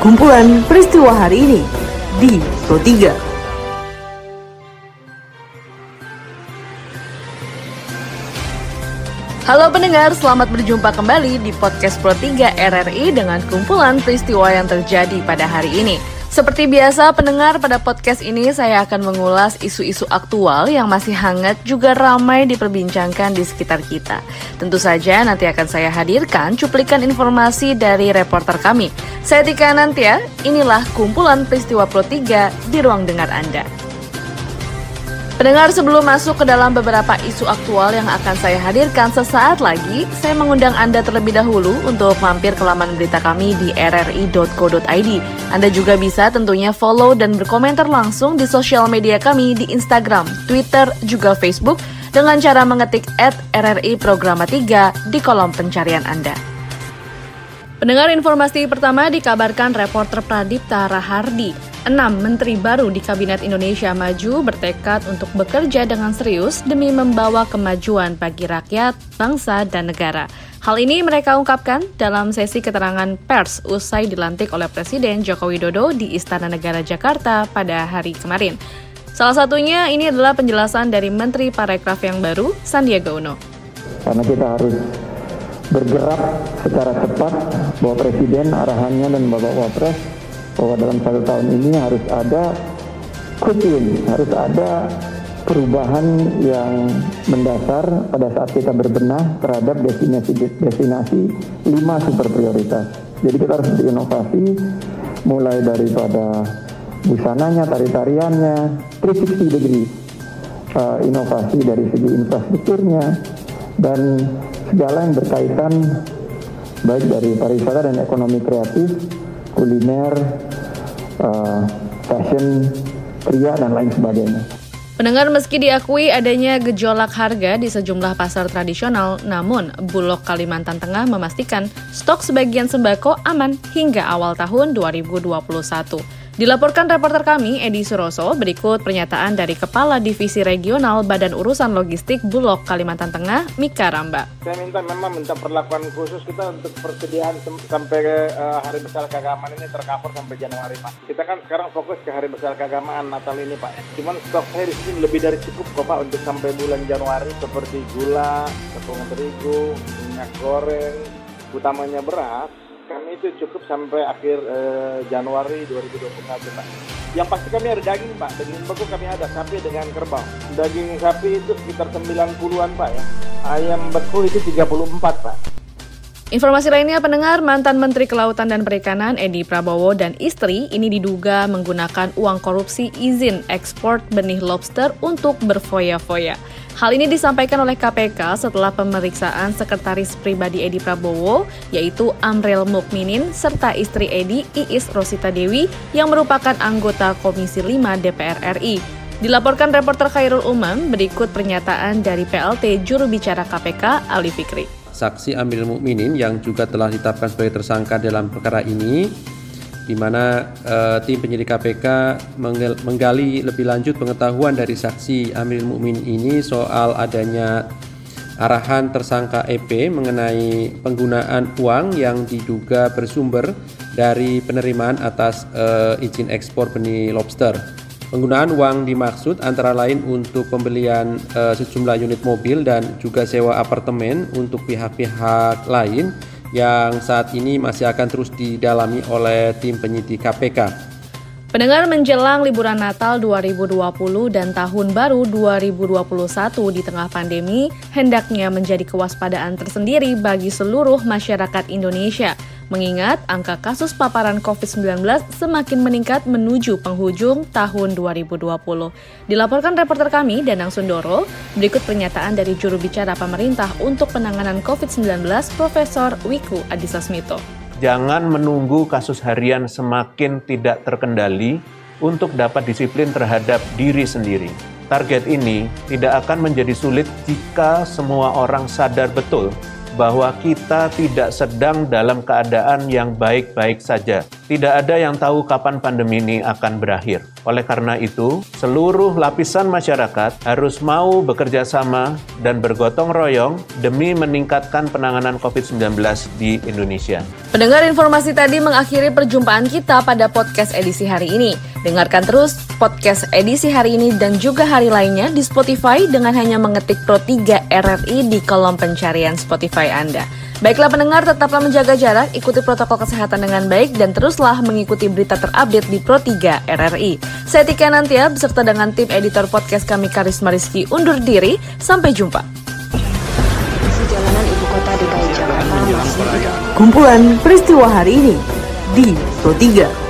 Kumpulan peristiwa hari ini di Pro 3. Halo pendengar, selamat berjumpa kembali di podcast Pro 3 RRI dengan kumpulan peristiwa yang terjadi pada hari ini. Seperti biasa, pendengar pada podcast ini saya akan mengulas isu-isu aktual yang masih hangat juga ramai diperbincangkan di sekitar kita. Tentu saja nanti akan saya hadirkan cuplikan informasi dari reporter kami. Saya Tika Nantia, inilah kumpulan peristiwa Pro 3 di ruang dengar Anda. Pendengar sebelum masuk ke dalam beberapa isu aktual yang akan saya hadirkan sesaat lagi, saya mengundang Anda terlebih dahulu untuk mampir ke laman berita kami di rri.co.id. Anda juga bisa tentunya follow dan berkomentar langsung di sosial media kami di Instagram, Twitter, juga Facebook dengan cara mengetik at RRI Programa 3 di kolom pencarian Anda. Pendengar informasi pertama dikabarkan reporter Pradipta Rahardi Enam menteri baru di Kabinet Indonesia Maju bertekad untuk bekerja dengan serius demi membawa kemajuan bagi rakyat, bangsa, dan negara. Hal ini mereka ungkapkan dalam sesi keterangan pers usai dilantik oleh Presiden Joko Widodo di Istana Negara Jakarta pada hari kemarin. Salah satunya ini adalah penjelasan dari Menteri Parekraf yang baru, Sandiaga Uno. Karena kita harus bergerak secara cepat bahwa Presiden arahannya dan Bapak Wapres bahwa dalam satu tahun ini harus ada quick harus ada perubahan yang mendasar pada saat kita berbenah terhadap destinasi-destinasi lima super prioritas. Jadi kita harus berinovasi mulai daripada busananya, tari-tariannya, 360 degree uh, inovasi dari segi infrastrukturnya dan segala yang berkaitan baik dari pariwisata dan ekonomi kreatif kuliner, uh, fashion, pria, dan lain sebagainya. Pendengar meski diakui adanya gejolak harga di sejumlah pasar tradisional, namun Bulog Kalimantan Tengah memastikan stok sebagian sembako aman hingga awal tahun 2021. Dilaporkan reporter kami, Edi Suroso, berikut pernyataan dari Kepala Divisi Regional Badan Urusan Logistik Bulog Kalimantan Tengah, Mika Ramba. Saya minta memang minta perlakuan khusus kita untuk persediaan sampai uh, Hari Besar Keagamaan ini tercover sampai Januari, Pak. Kita kan sekarang fokus ke Hari Besar Keagamaan Natal ini, Pak. Cuman stok saya di sini lebih dari cukup kok, Pak, untuk sampai bulan Januari seperti gula, tepung terigu, minyak goreng, utamanya beras, itu cukup sampai akhir eh, Januari 2021 Pak. Yang pasti kami ada daging Pak, daging beku kami ada sapi dengan kerbau. Daging sapi itu sekitar 90-an Pak ya. Ayam beku itu 34 Pak. Informasi lainnya pendengar mantan Menteri Kelautan dan Perikanan Edi Prabowo dan istri ini diduga menggunakan uang korupsi izin ekspor benih lobster untuk berfoya-foya. Hal ini disampaikan oleh KPK setelah pemeriksaan sekretaris pribadi Edi Prabowo, yaitu Amrel Mukminin, serta istri Edi, Iis Rosita Dewi, yang merupakan anggota Komisi 5 DPR RI. Dilaporkan reporter Khairul Umam, berikut pernyataan dari PLT juru bicara KPK, Ali Fikri. Saksi Amril Mukminin yang juga telah ditetapkan sebagai tersangka dalam perkara ini di mana uh, tim penyidik KPK menggali lebih lanjut pengetahuan dari saksi Amir Mukmin ini soal adanya arahan tersangka EP mengenai penggunaan uang yang diduga bersumber dari penerimaan atas uh, izin ekspor benih lobster. Penggunaan uang dimaksud antara lain untuk pembelian uh, sejumlah unit mobil dan juga sewa apartemen untuk pihak-pihak lain yang saat ini masih akan terus didalami oleh tim penyidik KPK. Pendengar menjelang liburan Natal 2020 dan Tahun Baru 2021 di tengah pandemi, hendaknya menjadi kewaspadaan tersendiri bagi seluruh masyarakat Indonesia – mengingat angka kasus paparan COVID-19 semakin meningkat menuju penghujung tahun 2020. Dilaporkan reporter kami, Danang Sundoro, berikut pernyataan dari juru bicara pemerintah untuk penanganan COVID-19, Profesor Wiku Adhisa Smito. Jangan menunggu kasus harian semakin tidak terkendali untuk dapat disiplin terhadap diri sendiri. Target ini tidak akan menjadi sulit jika semua orang sadar betul bahwa kita tidak sedang dalam keadaan yang baik-baik saja. Tidak ada yang tahu kapan pandemi ini akan berakhir. Oleh karena itu, seluruh lapisan masyarakat harus mau bekerja sama dan bergotong royong demi meningkatkan penanganan COVID-19 di Indonesia. Pendengar informasi tadi mengakhiri perjumpaan kita pada podcast edisi hari ini. Dengarkan terus podcast edisi hari ini dan juga hari lainnya di Spotify dengan hanya mengetik Pro 3 RRI di kolom pencarian Spotify Anda. Baiklah pendengar, tetaplah menjaga jarak, ikuti protokol kesehatan dengan baik, dan teruslah mengikuti berita terupdate di Pro 3 RRI. Saya Tika Nantia, beserta dengan tim editor podcast kami Karisma Rizky undur diri. Sampai jumpa. Jalanan ibu kota DKI Jakarta masih Kumpulan peristiwa hari ini di Pro 3.